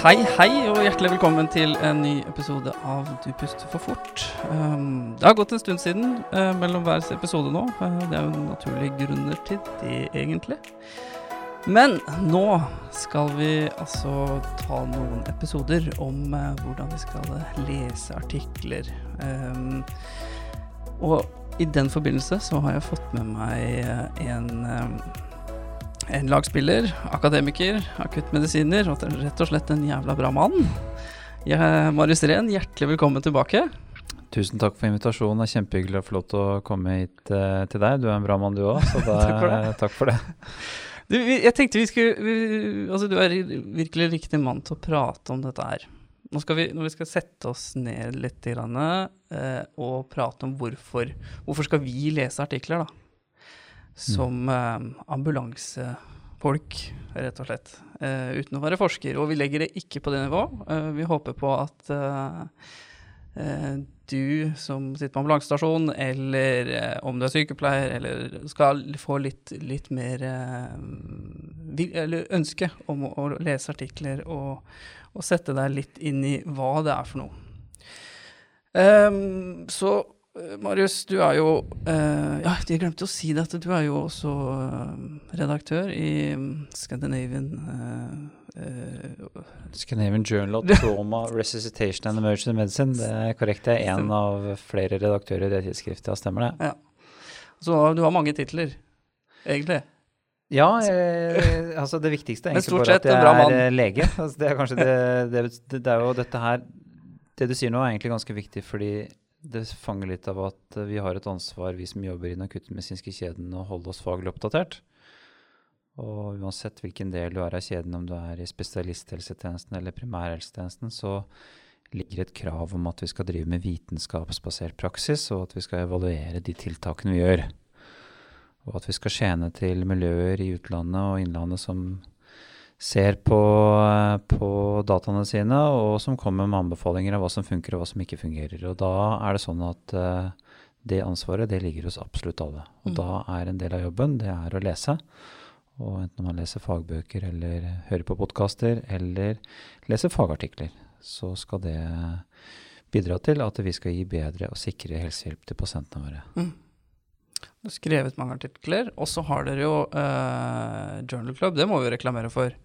Hei, hei, og hjertelig velkommen til en ny episode av Du puster for fort. Um, det har gått en stund siden uh, mellom hver episode nå. Uh, det er jo naturlige grunner til det, egentlig. Men nå skal vi altså ta noen episoder om uh, hvordan vi skal lese artikler. Um, og i den forbindelse så har jeg fått med meg en um, en lagspiller, akademiker, akuttmedisiner og rett og slett en jævla bra mann. Jeg, Marius Rehn, hjertelig velkommen tilbake. Tusen takk for invitasjonen. Det er kjempehyggelig lov til å komme hit uh, til deg. Du er en bra mann du òg, så da, takk, for det. takk for det. Du, jeg tenkte vi skulle vi, Altså, du er virkelig riktig mann til å prate om dette her. Nå skal vi, når vi skal sette oss ned litt grann, uh, og prate om hvorfor Hvorfor skal vi lese artikler, da? Som eh, ambulansefolk, rett og slett. Eh, uten å være forsker. Og vi legger det ikke på det nivået. Eh, vi håper på at du som sitter på ambulansestasjon, eller om du er sykepleier, eller skal få litt, litt mer Eller ønske om å, lese artikler og, og, sette deg litt inn i hva det er for noe. Um, så Marius, du er jo uh, Ja, jeg glemte å si dette. du er jo også uh, redaktør i um, Scandinavian uh, Scandinavian Journal of Trauma, Resuscitation and Emergency Medicine. Det er korrekt. Det er en av flere redaktører i det tidsskriftet. Stemmer det? Ja. Så du har mange titler, egentlig? Ja, eh, altså det viktigste er egentlig bare at jeg er lege. Altså det er kanskje det, det, det, det er jo dette her Det du sier nå er egentlig ganske viktig, fordi det fanger litt av at vi har et ansvar, vi som jobber i den akuttmedisinske kjeden, å holde oss faglig oppdatert. Og uansett hvilken del du er av kjeden, om du er i spesialisthelsetjenesten eller primærhelsetjenesten, så ligger et krav om at vi skal drive med vitenskapsbasert praksis, og at vi skal evaluere de tiltakene vi gjør. Og at vi skal tjene til miljøer i utlandet og innlandet som ser på, på, dataene sine, og som kommer med anbefalinger av hva som funker og hva som ikke fungerer. Og da er det sånn at uh, det ansvaret det ligger hos absolutt alle. Og mm. da er en del av jobben det er å lese. Og enten man leser fagbøker eller hører på podkaster eller leser fagartikler, så skal det bidra til at vi skal gi bedre og sikre helsehjelp til pasientene våre. Mm. Du har skrevet mange artikler, og så har dere jo uh, Journal Club. Det må vi reklamere for.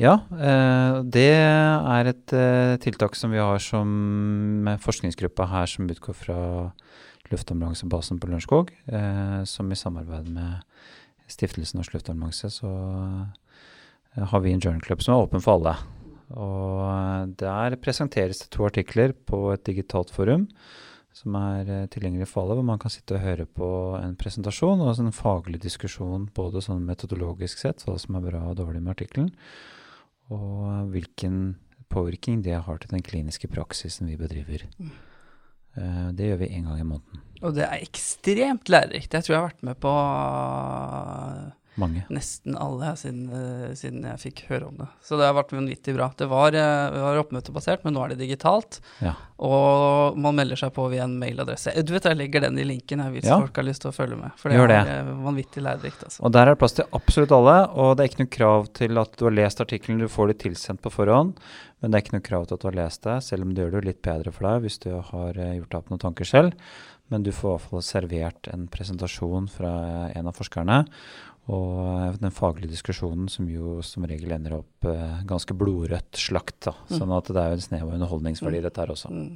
Ja, eh, det er et eh, tiltak som vi har som forskningsgruppa her som utgår fra luftambulansebasen på Lørenskog. Eh, som i samarbeid med Stiftelsen Norsk Luftambulanse så har vi en journalklubb som er åpen for alle. Og der presenteres det to artikler på et digitalt forum som er eh, tilgjengelig for alle, hvor man kan sitte og høre på en presentasjon og en faglig diskusjon, både sånn metodologisk sett, hva som er bra og dårlig med artikkelen, og hvilken påvirkning det har til den kliniske praksisen vi bedriver. Mm. Uh, det gjør vi én gang i måneden. Og det er ekstremt lærerikt. Jeg tror jeg har vært med på mange. Nesten alle siden, uh, siden, jeg fikk høre om det. Så det har vært vanvittig bra. Det var, uh, var oppmøtebasert, men nå er det digitalt. Ja. Og man melder seg på via en mailadresse. Du vet, Jeg legger den i linken her hvis ja. folk har lyst til å følge med. For det Gjør er det. vanvittig lærerikt. Altså. Og der er det plass til absolutt alle. Og det er ikke noe krav til at du har lest artikkelen, du får det tilsendt på forhånd. Men det er ikke noe krav til at du har lest det, selv om det gjør det litt bedre for deg hvis du har gjort deg opp noen tanker selv. Men du får i hvert fall servert en presentasjon fra en av forskerne. Og eh, den faglige diskusjonen som jo som regel ender opp eh, ganske blodrødt slakt. da. Mm. Sånn at det er jo en snev av underholdningsverdi mm. dette her også. Mm.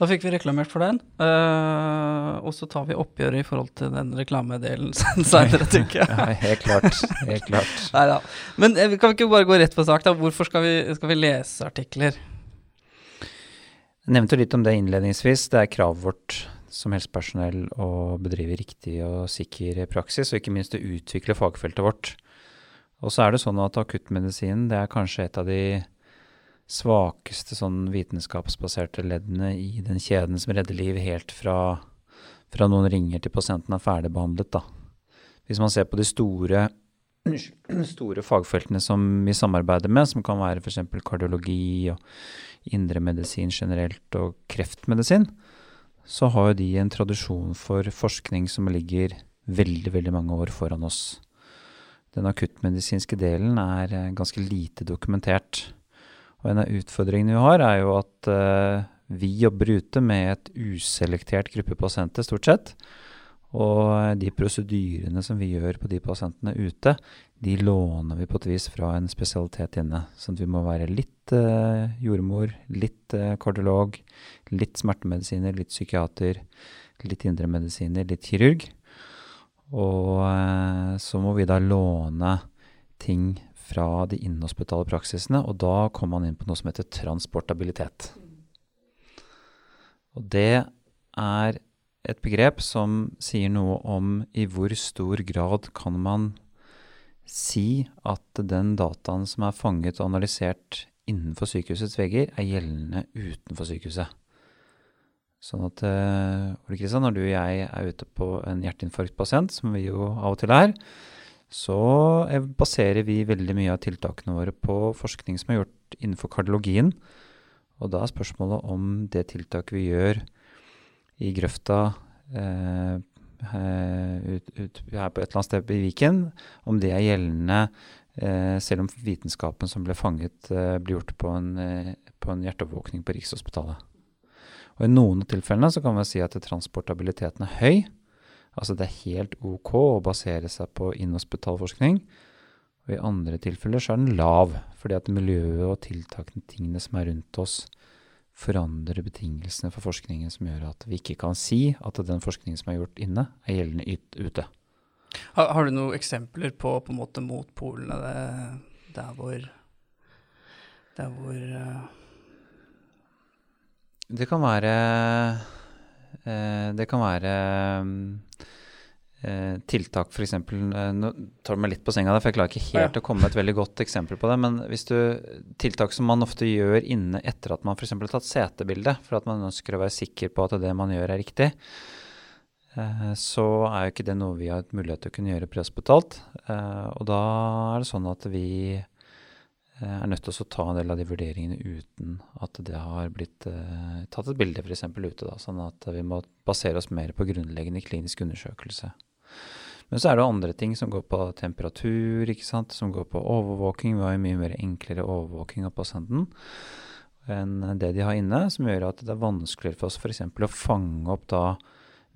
Da fikk vi reklamert for den. Uh, og så tar vi oppgjøret i forhold til den reklamedelen seinere, tenker jeg. ja, helt klart. Helt klart. Neida. Men uh, kan vi ikke bare gå rett på sak, da? Hvorfor skal vi, skal vi lese artikler? Jeg nevnte litt om det innledningsvis. Det er kravet vårt som helsepersonell å bedrive riktig og sikker praksis, og ikke minst å utvikle fagfeltet vårt. Og så er det sånn at akuttmedisinen det er kanskje et av de svakeste sånn vitenskapsbaserte leddene i den kjeden som redder liv helt fra, fra noen ringer til pasienten er ferdigbehandlet. Da. Hvis man ser på de store, store fagfeltene som vi samarbeider med, som kan være f.eks. kardiologi og indremedisin generelt og kreftmedisin, så har de en tradisjon for forskning som ligger veldig, veldig mange år foran oss. Den akuttmedisinske delen er eh, ganske lite dokumentert. Og en av utfordringene vi har, er jo at uh, vi jobber ute med et uselektert gruppe pasienter, stort sett. Og de prosedyrene som vi gjør på de pasientene ute, de låner vi på et vis fra en spesialitet inne. Sånn at vi må være litt eh, jordmor, litt eh, kardiolog, litt smertemedisiner, litt psykiater, litt indremedisiner, litt kirurg. Og eh, så må vi da låne ting fra de innhospitale praksisene, og da kommer man inn på noe som heter transportabilitet. Og det er et begrep som sier noe om i hvor stor grad kan man si at den dataen som er fanget og analysert innenfor sykehusets vegger, er gjeldende utenfor sykehuset. Sånn at Ole Kristian, når du og jeg er ute på en hjerteinfarktpasient, som vi jo av og til er, så baserer vi veldig mye av tiltakene våre på forskning som er gjort innenfor kardiologien. Og da er spørsmålet om det tiltaket vi gjør i grøfta eh, ut, ut, her på et eller annet sted i Viken, om det er gjeldende eh, selv om vitenskapen som ble fanget, eh, blir gjort på en, eh, på en hjerteoppvåkning på Rikshospitalet. Og I noen av tilfellene så kan man si at transportabiliteten er høy. Altså det er helt ok å basere seg på inhospitalforskning. Og i andre tilfeller så er den lav, fordi at miljøet og tiltakene, tingene som er rundt oss, forandre betingelsene for forskningen som gjør at vi ikke kan si at den forskningen som er gjort inne, er gjeldende ute. Har, har, du noen eksempler på på en måte motpolene der hvor Der hvor uh... Det kan være uh, Det kan være eh, tiltak, f.eks. Eh, nå tar du meg litt på senga der, for jeg klarer ikke helt ja. å komme med et veldig godt eksempel på det. Men hvis du, tiltak som man ofte gjør inne etter at man f.eks. har tatt setebilde, for at man ønsker å være sikker på at det man gjør er riktig, eh, så er jo ikke det noe vi har et mulighet til å kunne gjøre prehospitalt. Eh, og da er det sånn at vi eh, er nødt til å ta en del av de vurderingene uten at det har blitt tatt et bilde f.eks. ute. Da, sånn at vi må basere oss mer på grunnleggende klinisk undersøkelse. Men så er det andre ting som går på temperatur, ikke sant? som går på overvåking. Vi har jo mye mer enklere overvåking av pasienten enn det de har inne, som gjør at det er vanskeligere for oss f.eks. å fange opp da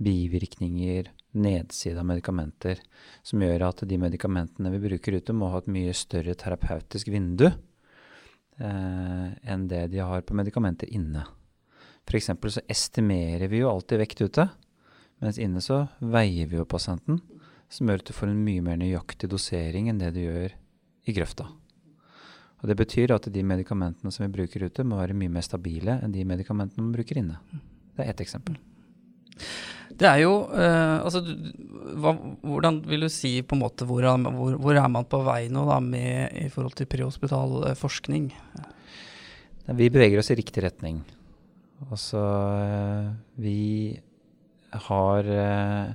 bivirkninger, nedside av medikamenter, som gjør at de medikamentene vi bruker ute, må ha et mye større terapeutisk vindu eh, enn det de har på medikamenter inne. F.eks. så estimerer vi jo alltid vekt ute, mens inne så veier vi jo pasienten som gjør at du får en mye mer nøyaktig dosering enn det du gjør i grøfta. Og Det betyr at de medikamentene som vi bruker ute, må være mye mer stabile enn de medikamentene man bruker inne. Det er ett eksempel. Det er jo eh, Altså, hva, hvordan vil du si på en måte hvor, hvor, hvor er man på vei nå da med i forhold til prehospital eh, forskning? Vi beveger oss i riktig retning. Altså, vi har eh,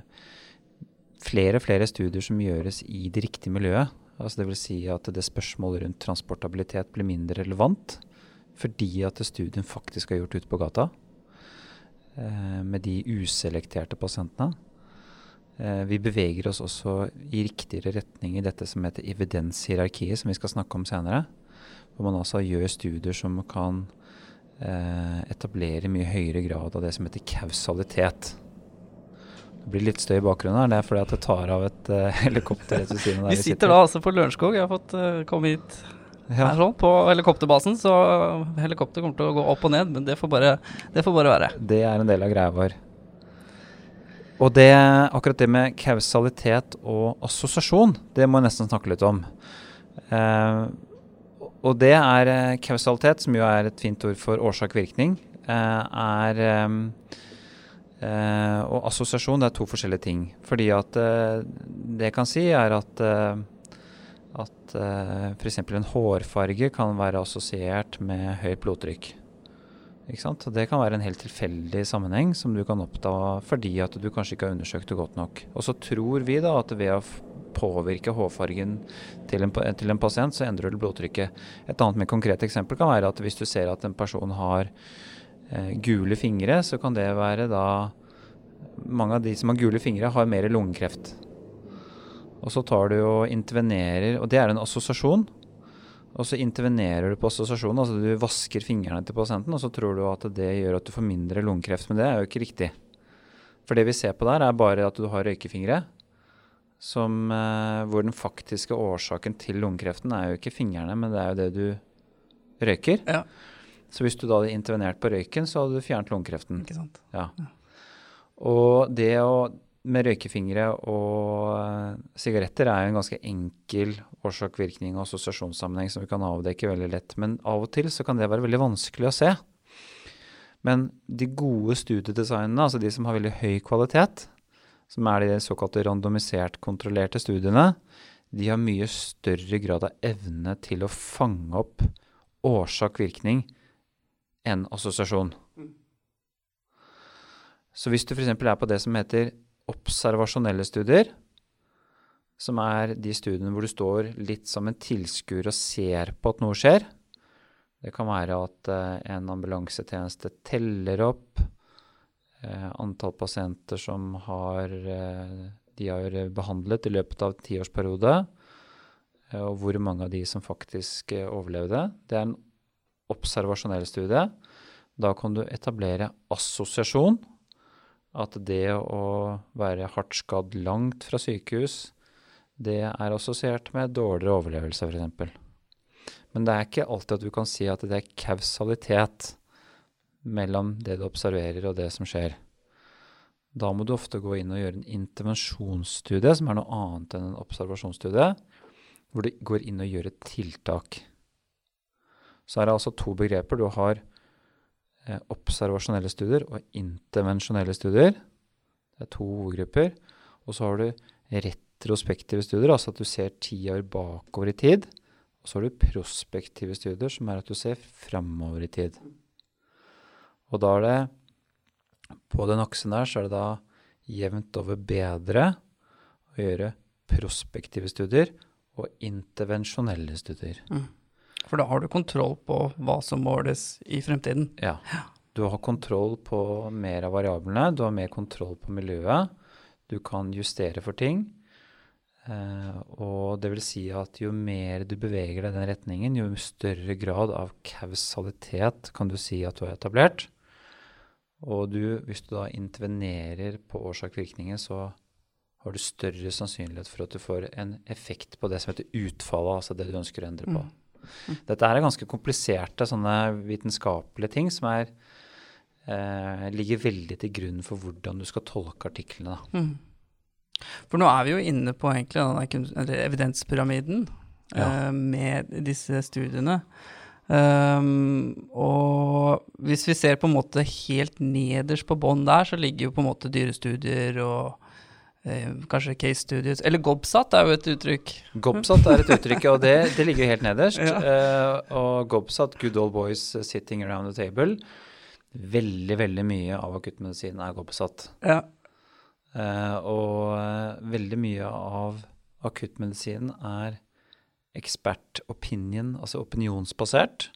flere og flere studier som gjøres i det riktige miljøet. Altså Dvs. Si at det spørsmålet rundt transportabilitet blir mindre relevant fordi at studien faktisk er gjort ute på gata eh, med de uselekterte pasientene. Eh, vi beveger oss også i riktigere retning i dette som heter evidenshierarkiet, som vi skal snakke om senere. Hvor man altså gjør studier som kan eh, etablere mye høyere grad av det som heter kausalitet. Det blir litt støy i bakgrunnen her. Det er fordi at det tar av et uh, helikopter vi sitter. Vi sitter da altså på Lørenskog. Jeg har fått uh, komme hit ja. sånn på helikopterbasen, så helikopter kommer til å gå opp og ned, men det får bare, det får bare være. Det er en del av greia vår. Og det, akkurat det med kausalitet og assosiasjon, det må jeg nesten snakke litt om. Uh, og det er kausalitet, som jo er et fint ord for årsak-virkning, er um, Uh, og assosiasjon det er to forskjellige ting. Fordi at eh, det jeg kan si, er at, eh, at eh, f.eks. en hårfarge kan være assosiert med høyt blodtrykk. Ikke sant? Og det kan være en helt tilfeldig sammenheng som du kan oppta fordi at du kanskje ikke har undersøkt det godt nok. Og så tror vi da at ved å påvirke hårfargen til en, til en pasient, så endrer du blodtrykket. Et annet mer konkret eksempel kan være at hvis du ser at en person har eh, gule fingre, så kan det være da Mange av de som har gule fingre, har mer lungekreft. Og så tar du og intervenerer, og det er en assosiasjon. og så intervenerer du på assosiasjonen. Altså du vasker fingrene til pasienten, og så tror du at det gjør at du får mindre lungekreft. Men det er jo ikke riktig. For det vi ser på der, er bare at du har røykefingre. Som, eh, hvor den faktiske årsaken til lungekreften er jo ikke fingrene, men det er jo det du røyker. Ja. Så hvis du da hadde intervenert på røyken, så hadde du fjernet lungekreften. Ikke sant? Ja. Og det å med røykefingre og uh, sigaretter er jo en ganske enkel årsak-virkning og assosiasjonssammenheng som vi kan avdekke veldig lett. Men av og til så kan det være veldig vanskelig å se. Men de gode studiedesignene, altså de som har veldig høy kvalitet, som er de såkalte randomisert kontrollerte studiene, de har mye større grad av evne til å fange opp årsak-virkning enn assosiasjon. Mm. Så hvis du f.eks. er på det som heter observasjonelle studier, som er de studiene hvor du står litt som en tilskuer og ser på at noe skjer. Det kan være at uh, en ambulansetjeneste teller opp uh, antall pasienter som har, uh, de har behandlet i løpet av en tiårsperiode, og hvor mange av de som faktisk overlevde. Det er en observasjonell studie. Da kan du etablere assosiasjon at det å være hardt skadd langt fra sykehus, det er assosiert med dårligere overlevelse, f.eks. Men det er ikke alltid at du kan si at det er kausalitet mellom det du observerer og det som skjer. Da må du ofte gå inn og gjøre en intervensjonsstudie, som er noe annet enn en observasjonsstudie, hvor du går inn og gjør et tiltak. Så er det altså to begreper. Du har Eh, observasjonelle studier og intervensjonelle studier. Det er to hovedgrupper. Og så har du retrospektive studier, altså at du ser ti år bakover i tid. Og så har du prospektive studier, som er at du ser framover i tid. Og da er det På den aksen der så er det da jevnt over bedre å gjøre prospektive studier og intervensjonelle studier. Mm. For da har du kontroll på hva som måles i fremtiden. Ja. Du har kontroll på mer av variablene, du har mer kontroll på miljøet. Du kan justere for ting. Uh, og det vil si at jo mer du beveger deg i den retningen, jo større grad av kausalitet kan du si at du har etablert. Og du, hvis du da intervenerer på årsak-virkningen, så har du større sannsynlighet for at du får en effekt på det som heter utfallet, altså det du ønsker å endre på. Mm. Dette er ganske kompliserte sånne vitenskapelige ting som er, eh, ligger veldig til grunn for hvordan du skal tolke artiklene. Mm. For nå er vi jo inne på egentlig evidenspyramiden ja. eh, med disse studiene. Um, og hvis vi ser på en måte helt nederst på bånn der, så ligger jo på en måte dyrestudier og kanskje case studies Eller GOBSAT er jo et uttrykk. GOBSAT er et uttrykk, og det, det ligger jo helt nederst. Ja. Uh, og GOBSAT, Good Old Boys Sitting Around the Table Veldig, veldig mye av akuttmedisin er GOBSAT. Ja. Uh, og uh, veldig mye av akuttmedisinen er ekspert opinion, altså opinionsbasert,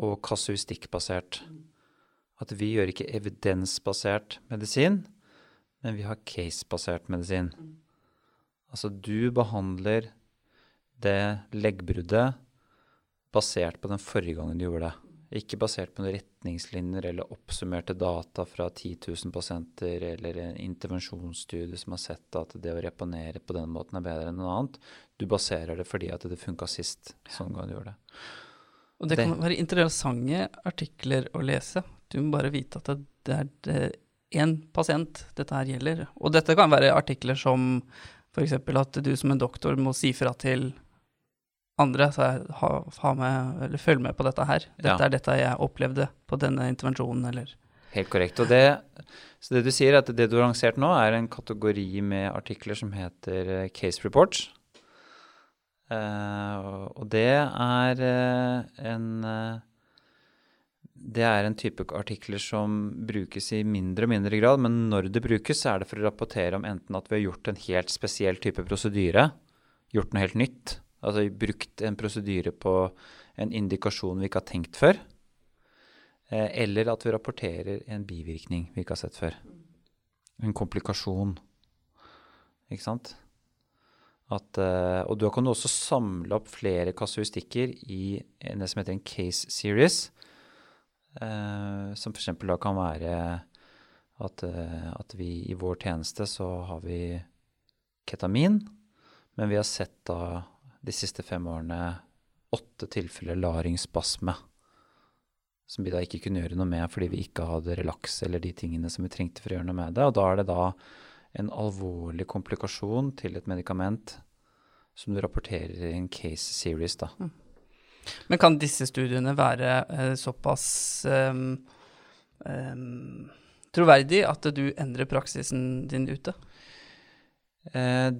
og kasuistikkbasert. At vi gjør ikke evidensbasert medisin men vi har case-basert medisin. Altså du behandler det leggbruddet basert på den forrige gangen du gjorde det. Ikke basert på noen retningslinjer eller oppsummerte data fra 10 000 pasienter eller en intervensjonsstudie som har sett at det å reponere på den måten er bedre enn noe annet. Du baserer det fordi at det funka sist sånn gang du gjorde det. Og det kan være interessante artikler å lese. Du må bare vite at det er det én pasient dette her gjelder. Og dette kan være artikler som f.eks. at du som en doktor må si fra til andre. Så ha, ha med, eller følg med på dette her. Dette ja. er dette jeg opplevde på denne intervensjonen, eller Helt korrekt. Og det, så det du sier, er at det du har lansert nå, er en kategori med artikler som heter eh, case reports. Uh, og det er uh, en uh, det er en type artikler som brukes i mindre og mindre grad, men når det brukes, så er det for å rapportere om enten at vi har gjort en helt spesiell type prosedyre, gjort noe helt nytt, altså brukt en prosedyre på en indikasjon vi ikke har tenkt før, eh, eller at vi rapporterer en bivirkning vi ikke har sett før. En komplikasjon. Ikke sant? at uh, Og da kan du også samle opp flere kasuistikker i det som heter en case series. Uh, som f.eks. da kan være at, uh, at, vi i vår tjeneste så har vi ketamin, men vi har sett da de siste fem årene åtte tilfeller laringsspasme. Som vi da ikke kunne gjøre noe med fordi vi ikke hadde relaks eller de tingene som vi trengte for å gjøre noe med det. Og da er det da en alvorlig komplikasjon til et medikament som du rapporterer i en case series. da. Mm. Men kan disse studiene være eh, såpass um, um, troverdig at du endrer praksisen din ute? Eh,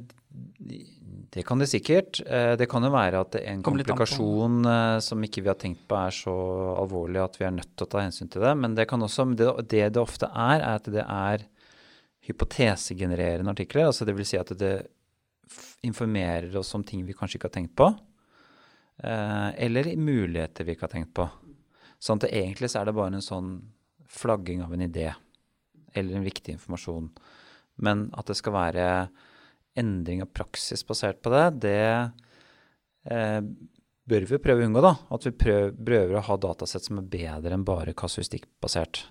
det kan det sikkert. Eh, det kan jo være at en komplikasjon eh, som ikke vi har tenkt på er så alvorlig at vi er nødt til å ta hensyn til det. Men det, kan også, det, det, det ofte er, er at det er hypotesegenererende artikler. altså det vil Si at det informerer oss om ting vi kanskje ikke har tenkt på. Eller muligheter vi ikke har tenkt på. Sånn at egentlig så er det bare en sånn flagging av en idé. Eller en viktig informasjon. Men at det skal være endring av praksis basert på det, det eh, bør vi prøve å unngå. da, At vi prøver, prøver å ha datasett som er bedre enn bare kasuistikkbasert.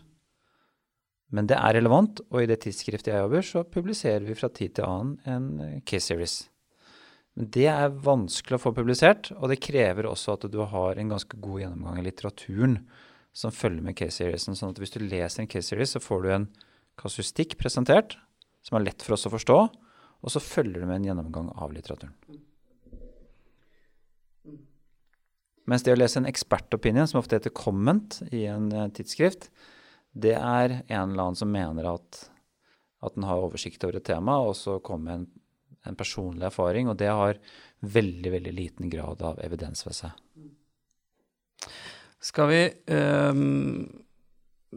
Men det er relevant, og i det tidsskriftet jeg jobber, så publiserer vi fra tid til annen en case series. Men det er vanskelig å få publisert, og det krever også at du har en ganske god gjennomgang av litteraturen som følger med case seriesen. Sånn at hvis du leser en case series, så får du en kasustikk presentert som er lett for oss å forstå, og så følger du med en gjennomgang av litteraturen. Mens det å lese en ekspertopinion, som ofte heter comment i en uh, tidsskrift, det er en eller annen som mener at, at den har oversikt over et tema, og så kommer en, en personlig erfaring, og det har veldig, veldig liten grad av evidens ved seg. Skal vi um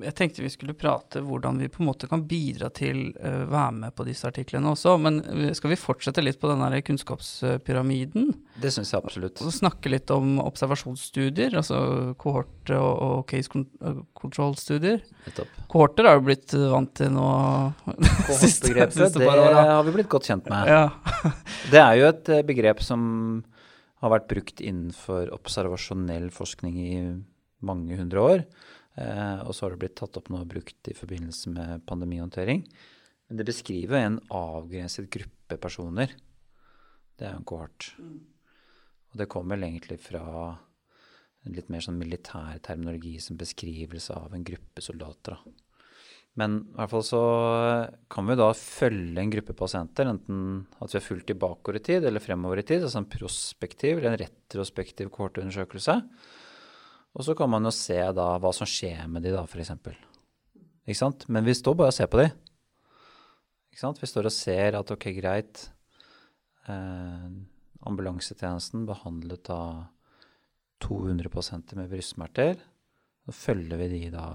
jeg tenkte vi skulle prate hvordan vi på en måte kan bidra til å uh, være med på disse artiklene også. Men uh, skal vi fortsette litt på denne kunnskapspyramiden? Det syns jeg absolutt. Og snakke litt om observasjonsstudier, altså kohort- og, og case uh, control-studier. Kohorter har jo blitt vant til nå Kohortbegrepet, det har vi blitt godt kjent med. Ja. det er jo et uh, begrep som har vært brukt innenfor observasjonell forskning i mange hundre år. Eh, og så har det blitt tatt opp nå og brukt i forbindelse med pandemihåndtering. Men det beskriver en avgrenset gruppe personer. Det er jo en kohort. Mm. Og det kommer vel egentlig fra en litt mer sånn militær terminologi som beskrivelse av en gruppe soldater. Men i hvert fall så kan vi da følge en gruppe pasienter, enten at vi har fulgt de bakover i tid eller fremover i tid, altså en prospektiv eller en retrospektiv kohortundersøkelse. Og så kan man jo se da hva som skjer med de da, f.eks. Ikke sant? Men vi står bare og ser på de. Ikke sant? Vi står og ser at ok, greit. Eh, ambulansetjenesten behandlet da 200 pasienter med brystsmerter. Så følger vi de da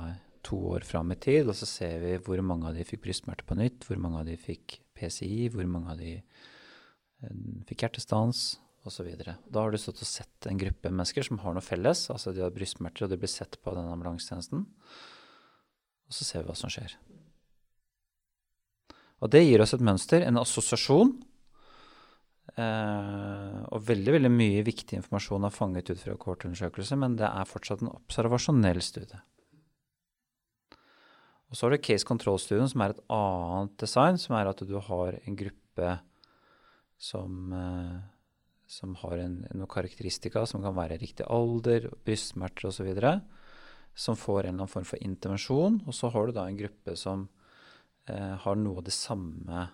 to år fram i tid, og så ser vi hvor mange av de fikk brystsmerter på nytt, hvor mange av de fikk PCI, hvor mange av de eh, fikk hjertestans, osv. Da har du stått og sett en gruppe mennesker som har noe felles. altså De har brystsmerter, og de blir sett på den ambulansetjenesten. Og så ser vi hva som skjer. Og det gir oss et mønster, en assosiasjon. Eh, og veldig veldig mye viktig informasjon er fanget ut fra kohortundersøkelse, men det er fortsatt en observasjonell studie. Og så har du case control-studien, som er et annet design, som er at du har en gruppe som eh, som har en, noen karakteristika som kan være riktig alder, brystsmerter osv., som får en eller annen form for intervensjon. Og så har du da en gruppe som eh, har noe av det samme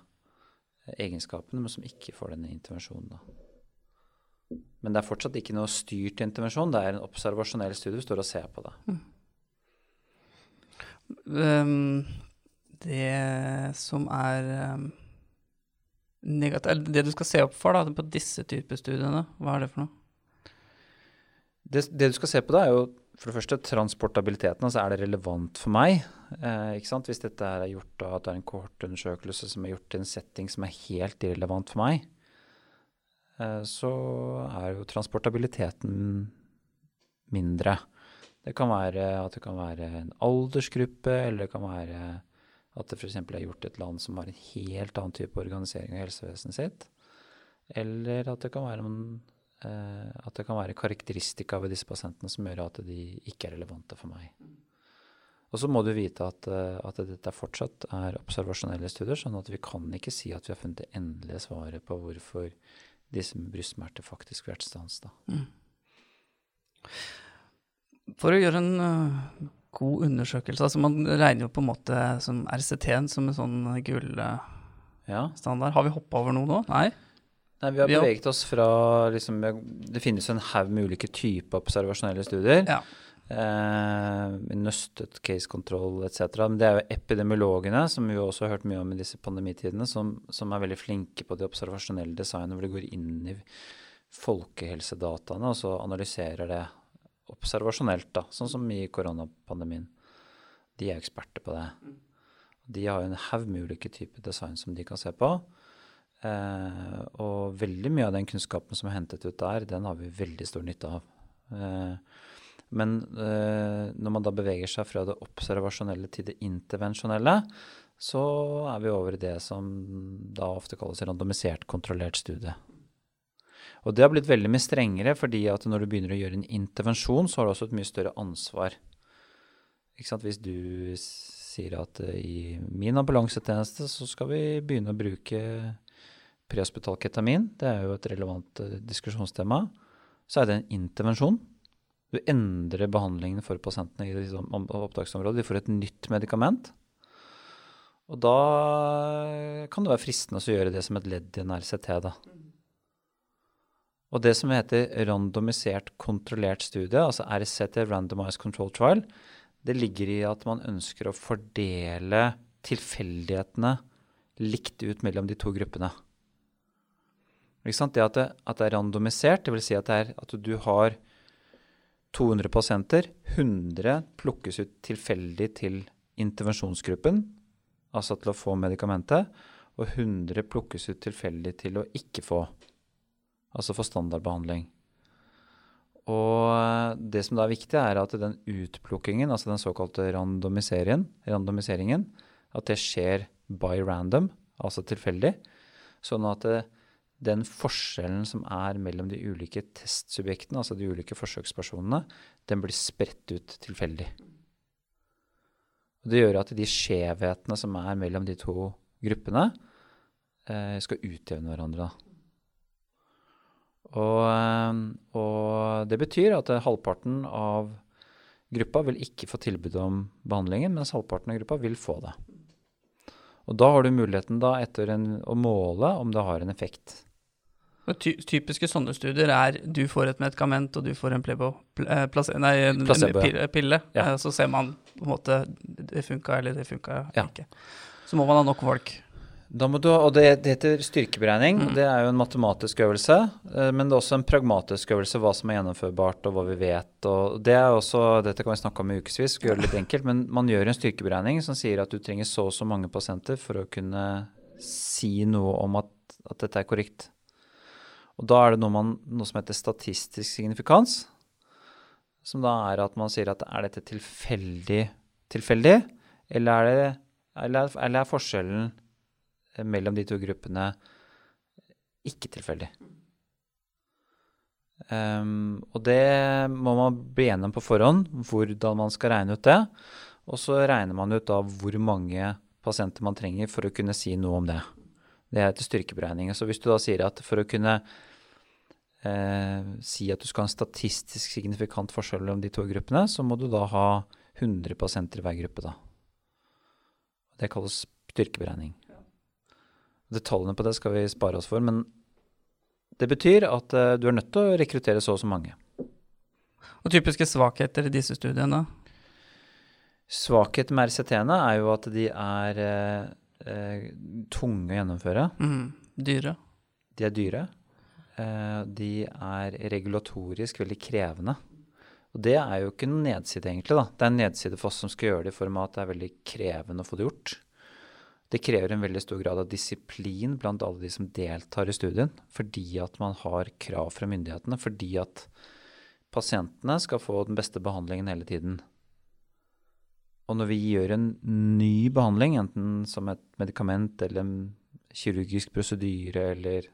egenskapene, men som ikke får denne intervensjonen. Da. Men det er fortsatt ikke noe styrt intervensjon, det er en observasjonell studie. Du står og ser på det. Mm. Um, det som er um negativt Det du skal se opp for da, på disse typer studiene, hva er det for noe? Det, det, du skal se på da, er jo for det første transportabiliteten. altså Er det relevant for meg? Eh? Hvis dette er gjort av at det er en kohortundersøkelse som er gjort i en setting som er helt irrelevant for meg, eh, så er jo transportabiliteten mindre. Det kan være at det kan være en aldersgruppe, eller det kan være at det f.eks. er gjort i et land som har en helt annen type organisering av helsevesenet sitt. eller at det kan være noen eh, at det kan være karakteristika ved disse pasientene som gjør at de ikke er relevante for meg. Og så må du vite at, eh, at dette fortsatt er observasjonelle studier, sånn at vi kan ikke si at vi har funnet det endelige svaret på hvorfor disse med brystsmerter faktisk vært stans. Mm. For å gjøre en uh, god undersøkelse, altså man regner jo på en måte som RCT-en som en sånn gullstandard. Ja. Har vi hoppa over noe nå? Nei? Nei, Vi har beveget oss fra liksom, Det finnes en haug med ulike typer observasjonelle studier. Ja eh, nøstet case control etc. Men det er jo epidemiologene, som vi også har hørt mye om i disse pandemitidene, som, som er veldig flinke på det observasjonelle designet, hvor de går inn i folkehelsedataene og så analyserer det observasjonelt, da, sånn som i koronapandemien. De er eksperter på det. De har jo en haug med ulike typer design som de kan se på. Eh, og veldig mye av den kunnskapen som er hentet ut der, den har vi veldig stor nytte av. Eh, men eh, når man da beveger seg fra det observasjonelle til det intervensjonelle, så er vi over i det som da ofte kalles randomisert kontrollert studie. Og det har blitt veldig mye strengere, fordi at når du begynner å gjøre en intervensjon, så har du også et mye større ansvar. Hvis du sier at uh, i min ambulansetjeneste så skal vi begynne å bruke prehospital ketamin, det er jo et relevant uh, diskusjonstema, så er det en intervensjon. Du endrer behandlingen for pasientene i opptaksområdet. De får et nytt medikament. Og da kan det være fristende å gjøre det som et ledd i en RCT. Da. Og det som heter randomisert kontrollert studie, altså RCT, Randomized Control Trial, det ligger i at man ønsker å fordele tilfeldighetene likt ut mellom de to gruppene. Det at det, at det er randomisert, dvs. Si at, at du har 200 pasienter. 100 plukkes ut tilfeldig til intervensjonsgruppen, altså til å få medikamentet. Og 100 plukkes ut tilfeldig til å ikke få, altså få standardbehandling. Og det som da er viktig, er at den utplukkingen, altså den såkalte randomiseringen, randomiseringen at det skjer by random, altså tilfeldig. Sånn at det, den forskjellen som er mellom de ulike testsubjektene, altså de ulike forsøkspersonene, den blir spredt ut tilfeldig. Og det gjør at de skjevhetene som er mellom de to gruppene, eh, skal utjevne hverandre. Og, eh, og, det betyr at halvparten av gruppa vil ikke få tilbud om behandlingen, mens halvparten av gruppa vil få det. Og da har du muligheten da etter en, å måle om det har en effekt. Ty typiske sånne studier er du får et medikament, og du får en plebo, eh, nei, en, Placebo, en pille. Ja. Eh, så ser man på en måte det funka eller det funka ja. ikke. Så må man ha nok folk. Da må du, og det, det heter styrkeberegning. Mm. Det er jo en matematisk øvelse. Eh, men det er også en pragmatisk øvelse, hva som er gjennomførbart og hva vi vet. og det er også, Dette kan vi snakke om i ukevis, gjøre det litt enkelt. Men man gjør en styrkeberegning som sier at du trenger så og så mange pasienter for å kunne si noe om at, at dette er korrekt. Og da er det noe, man, noe, som heter statistisk signifikans. Som da er at man sier at er dette tilfeldig, tilfeldig eller, er det, eller, eller er forskjellen mellom de to gruppene ikke tilfeldig? Um, og det må man bli enig om på forhånd, hvordan man skal regne ut det. Og så regner man ut da hvor mange pasienter man trenger for å kunne si noe om det. Det heter styrkeberegning. Så hvis du da sier at for å kunne eh, si at du skal ha en statistisk signifikant forskjell mellom de to gruppene, så må du da ha 100 pasienter i hver gruppe. da. Det kalles styrkeberegning. Detaljene på det skal vi spare oss for, men det betyr at eh, du er nødt til å rekruttere så og så mange. Og typiske svakheter i disse studiene? Svakheten med RCT-ene er jo at de er eh, eh, tunge å gjennomføre. Mm, dyre. De er dyre. Eh, de er regulatorisk veldig krevende. Og det er jo ikke noen nedside, egentlig. da. Det er en nedside for oss som skal gjøre det i form av at det er veldig krevende å få det gjort. Det krever en veldig stor grad av disiplin blant alle de som deltar i studien, fordi at man har krav fra myndighetene, fordi at pasientene skal få den beste behandlingen hele tiden. Og når vi gjør en ny behandling, enten som et medikament eller en kirurgisk prosedyre eller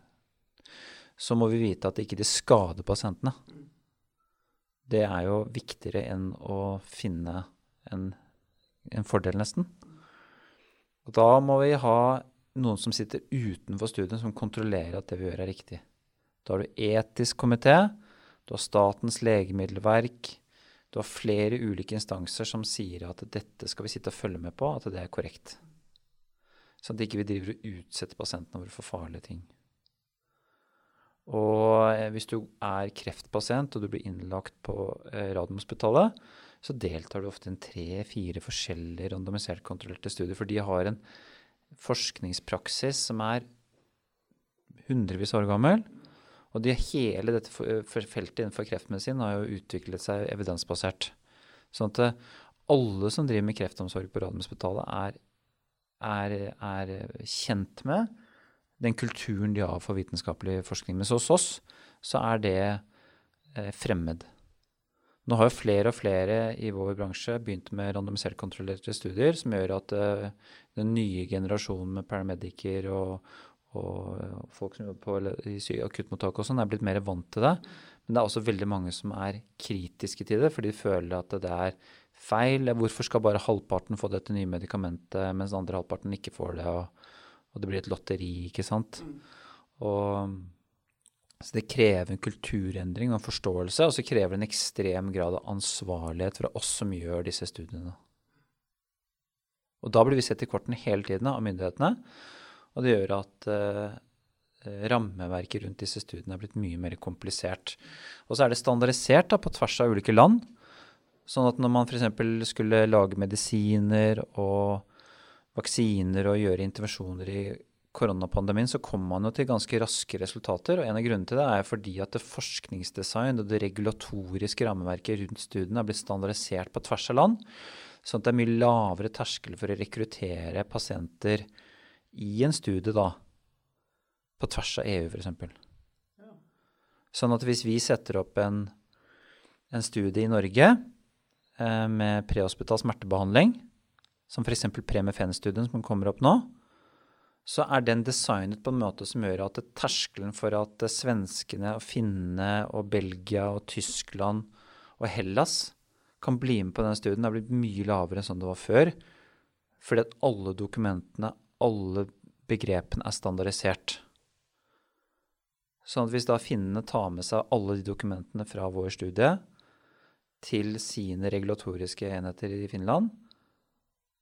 så må vi vite at det ikke skader pasientene. Det er jo viktigere enn å finne en, en fordel, nesten. Og da må vi ha noen som sitter utenfor studien, som kontrollerer at det vi gjør, er riktig. Da har du etisk komité, du har Statens legemiddelverk, du har flere ulike instanser som sier at dette skal vi sitte og følge med på, at det er korrekt. Sånn at ikke vi driver og utsetter pasientene våre for farlige ting. Og eh, hvis du er kreftpasient og du blir innlagt på eh, Radiumhospitalet, så deltar du ofte i tre-fire forskjellige randomisert kontrollerte studier. For de har en forskningspraksis som er hundrevis år gammel. Og de, hele dette feltet innenfor kreftmedisin har jo utviklet seg evidensbasert. Sånn at eh, alle som driver med kreftomsorg på Radiumhospitalet, er, er, er, kjent med den kulturen de har for vitenskapelig forskning. Men hos oss så er det eh, fremmed. Nå har jo flere og flere i vår bransje begynt med randomisert kontrollerte studier, som gjør at den nye generasjonen med paramedicer og, og folk som jobber på i akuttmottak og sånn, er blitt mer vant til det. Men det er også veldig mange som er kritiske til det, fordi de føler at det er feil. Hvorfor skal bare halvparten få dette nye medikamentet, mens andre halvparten ikke får det? Og, og det blir et lotteri, ikke sant. Og så det krever en kulturendring og en forståelse, og så krever det en ekstrem grad av ansvarlighet fra oss som gjør disse studiene. Og da blir vi sett i kortene hele tiden av myndighetene, og det gjør at uh, rammeverket rundt disse studiene er blitt mye mer komplisert. Og så er det standardisert da, på tvers av ulike land. Sånn at når man f.eks. skulle lage medisiner og vaksiner og gjøre intervensjoner i koronapandemien, så kom man jo til ganske raske resultater. og En av grunnene til det er fordi at det forskningsdesign og det regulatoriske rammeverket rundt studiene er blitt standardisert på tvers av land. Sånn at det er mye lavere terskel for å rekruttere pasienter i en studie da, på tvers av EU f.eks. Sånn at hvis vi setter opp en, en studie i Norge eh, med prehospital smertebehandling, som f.eks. Premifen-studien som kommer opp nå, så er den designet på en måte som gjør at terskelen for at svenskene og finnene og Belgia og Tyskland og Hellas kan bli med på den studien, er blitt mye lavere enn sånn det var før. Fordi at alle dokumentene, alle begrepene, er standardisert. Sånn at hvis da finnene tar med seg alle de dokumentene fra vår studie til sine regulatoriske enheter i Finland,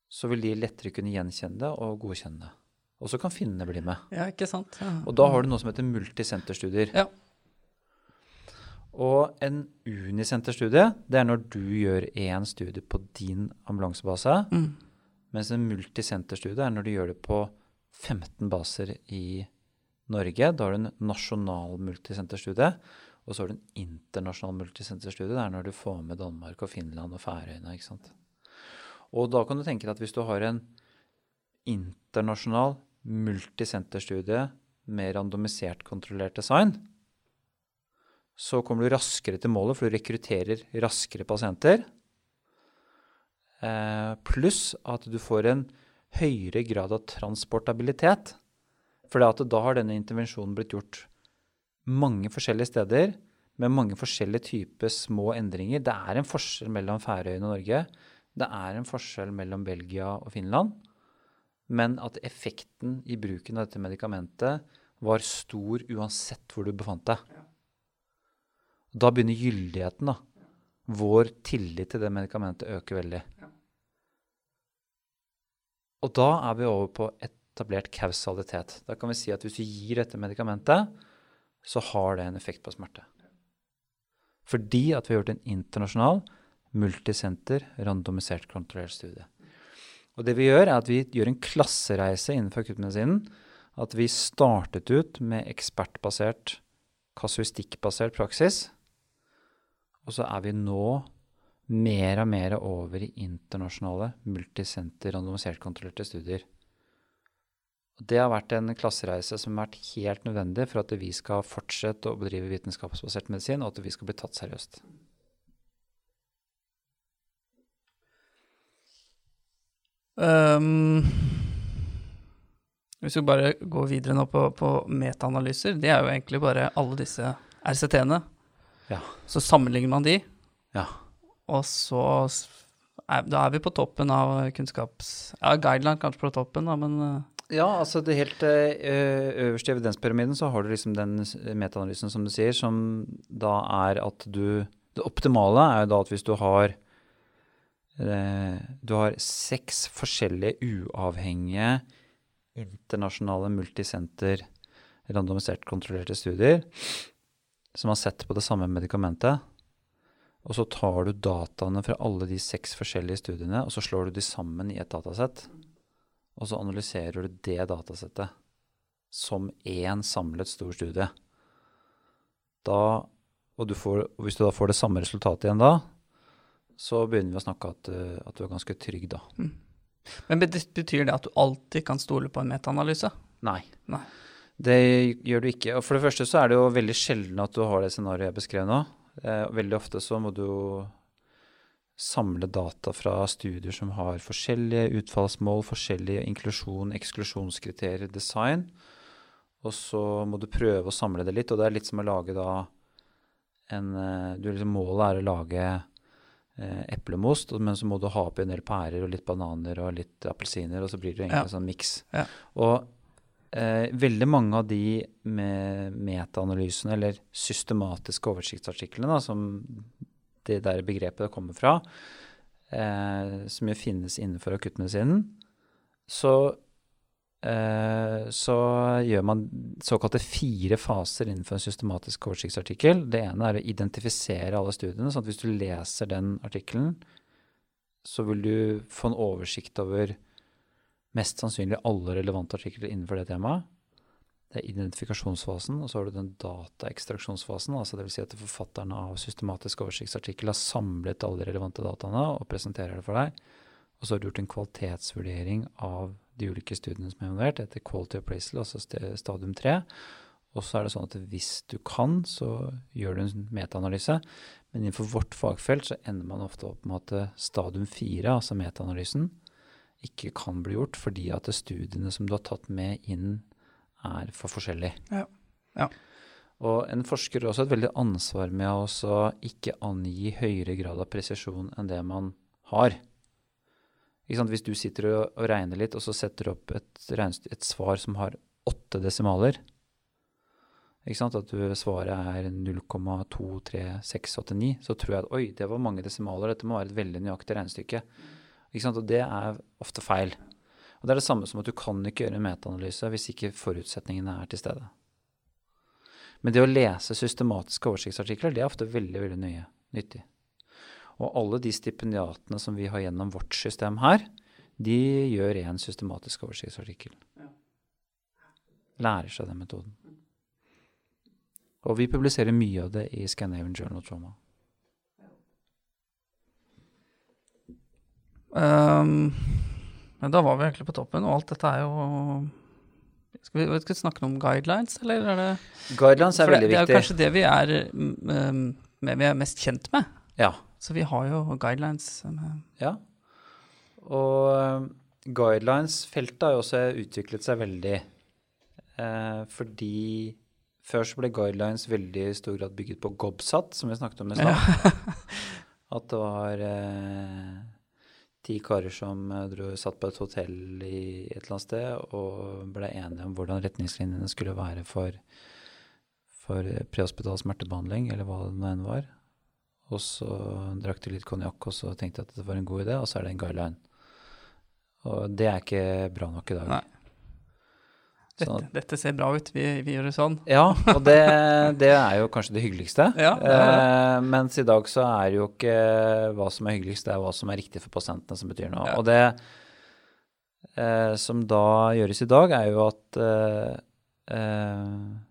så vil de lettere kunne gjenkjenne det og godkjenne det. Og så kan finnene bli med. Ja, ikke sant? Ja. Og da har du noe som heter multisenterstudier. Ja. Og en unisenterstudie, det er når du gjør én studie på din ambulansebase. Mm. Mens en multisenterstudie er når du gjør det på 15 baser i Norge. Da har du en nasjonal multisenterstudie. Og så har du en internasjonal multisenterstudie. Det er når du får med Danmark og Finland og Færøyene. ikke sant? Og da kan du tenke deg at hvis du har en internasjonal multisenterstudie med randomisert kontrollert design, så kommer du raskere til målet, for du rekrutterer raskere pasienter. Eh, pluss at du får en høyere grad av transportabilitet. For da har denne intervensjonen blitt gjort mange forskjellige steder med mange forskjellige typer små endringer. Det er en forskjell mellom Færøyene og Norge. Det er en forskjell mellom Belgia og Finland men at effekten i bruken av dette medikamentet var stor uansett hvor du befant deg. Da begynner gyldigheten. da. Vår tillit til det medikamentet øker veldig. Og da er vi over på etablert kausalitet. Da kan vi si at hvis du gir dette medikamentet, så har det en effekt på smerte. Fordi at vi har gjort en internasjonal, multisenter, randomisert kontrollert studie. Og det vi gjør, er at vi gjør en klassereise innenfor akuttmedisinen. At vi startet ut med ekspertbasert, kasuistikkbasert praksis. Og så er vi nå mer og mer over i internasjonale, multisenter, randomisert kontrollerte studier. Og det har vært en klassereise som har vært helt nødvendig for at vi skal fortsette å bedrive vitenskapsbasert medisin, og at vi skal bli tatt seriøst. Um, Hvis vi bare går videre nå på, på metaanalyser, det er jo egentlig bare alle disse RCT-ene. Ja. Så sammenligner man de, ja. Og så er, Da er vi på toppen av kunnskaps... Ja, guideline kanskje på toppen, da, men uh, ja, altså det helt uh, øverste i evidenspyramiden så har du liksom den metaanalysen som du sier, som da er at du Det optimale er jo da at hvis du har uh, Du har seks forskjellige uavhengige internasjonale multisenter randomisert kontrollerte studier som har sett på det samme medikamentet. Og så tar du dataene fra alle de seks forskjellige studiene, og så slår du de sammen i et datasett. Og så analyserer du det datasettet som én samlet stor studie. Da, og, får, og, hvis du da får det samme resultatet igjen da, så begynner vi å snakke at, at du er ganske trygg da. Mm. Men betyr det at du alltid kan stole på en metaanalyse? Nei. Nei. Det gjør du ikke. Og for det første så er det jo veldig sjelden at du har det scenarioet jeg beskrev nå. Eh, veldig ofte så må du samle data fra studier som har forskjellige utfallsmål, forskjellige inklusjon, eksklusjonskriterier, design. Og så må du prøve å samle det litt, og det er litt som å lage da en eh, du, liksom, Målet er å lage eh, eplemost, men så må du ha oppi en del pærer og litt bananer og litt appelsiner, og så blir det egentlig ja. en sånn miks. Ja. Og eh, veldig mange av de med metaanalysene, eller systematiske oversiktsartiklene, da, som det der begrepet kommer fra, eh, som jo finnes innenfor akuttmedisinen, så Eh, så gjør man såkalte fire faser innenfor en systematisk oversiktsartikkel. Det ene er å identifisere alle studiene, sånn at hvis du leser den artikkelen, så vil du få en oversikt over mest sannsynlig alle relevante artikler innenfor det temaet. Det er identifikasjonsfasen, og så har du den dataekstraksjonsfasen. altså Dvs. Si at forfatterne av systematisk oversiktsartikkel har samlet alle de relevante dataene og presenterer det for deg. Og så har du gjort en kvalitetsvurdering av de ulike studiene som er involvert, etter quality appraisal, altså stadium 3. Og så er det sånn at hvis du kan, så gjør du en metaanalyse. Men innenfor vårt fagfelt så ender man ofte opp med at stadium 4, altså metaanalysen, ikke kan bli gjort fordi at studiene som du har tatt med inn, er for forskjellige. Ja. ja. Og en forsker har også et veldig ansvar med å ikke angi høyere grad av presisjon enn det man har. Hvis du sitter og, og, regner litt, og så setter du opp et, et svar som har åtte desimaler At du, svaret er 0,23689, så tror jeg at oi, det var mange desimaler, dette må være et veldig nøyaktig regnestykke. Og det er ofte feil. Og Det er det samme som at du kan ikke gjøre en metaanalyse hvis ikke forutsetningene er til stede. Men det å lese systematiske oversiktsartikler det er ofte veldig veldig nøye nyttig. Og alle de stipendiatene som vi har gjennom vårt system her, de gjør en systematisk oversiktsartikkel. Lærer seg den metoden. Og vi publiserer mye av det i Scandinavian Journal of Trauma. Um, men da var vi egentlig på toppen, og alt dette er jo Skal vi, skal vi snakke om guidelines, eller er det Guidelines er veldig viktig. Det er jo kanskje det vi er, um, vi er mest kjent med. Ja. Så vi har jo guidelines. Ja. Og um, guidelines-feltet har jo også utviklet seg veldig. Eh, fordi før så ble guidelines veldig i stor grad bygget på GOBSAT, som vi snakket om i stad. Ja. At det var eh, ti karer som eh, dro, satt på et hotell i et eller annet sted og ble enige om hvordan retningslinjene skulle være for, for prehospital smertebehandling, eller hva det nå enn var. Og så drakk de litt konjakk, og så tenkte jeg at det var en god idé, og så er det en guideline. Og det er ikke bra nok i dag. Nei. Dette, dette, ser bra ut, vi, vi, gjør det sånn. Ja, og det, det er jo kanskje det hyggeligste. Ja, det det. Eh, mens i dag så er jo ikke hva som er hyggeligst, det er hva som er riktig for pasientene som betyr noe. Ja. Og det eh, som da gjøres i dag, er jo at eh, eh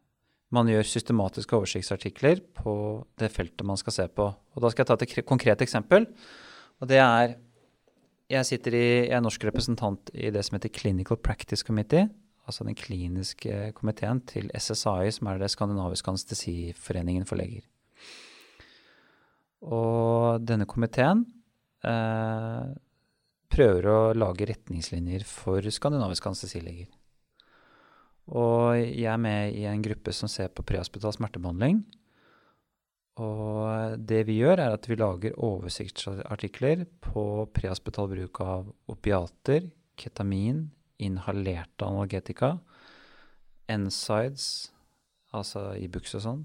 man gjør systematiske oversiktsartikler på det feltet man skal se på. Og da skal jeg ta et konkret eksempel. Og det er Jeg sitter i, jeg er norsk representant i det som heter Clinical Practice Committee altså den kliniske komiteen til SSAI, som er det skandinaviske anestesiforeningen for leger. Og denne komiteen eh, prøver å lage retningslinjer for skandinaviske anestesileger. Og jeg er med i en gruppe som ser på prehospital smertebehandling. Og det vi gjør, er at vi lager oversiktsartikler på prehospital bruk av opiater, ketamin, inhalerte analgetika, NSIDES, altså Ibux og sånn.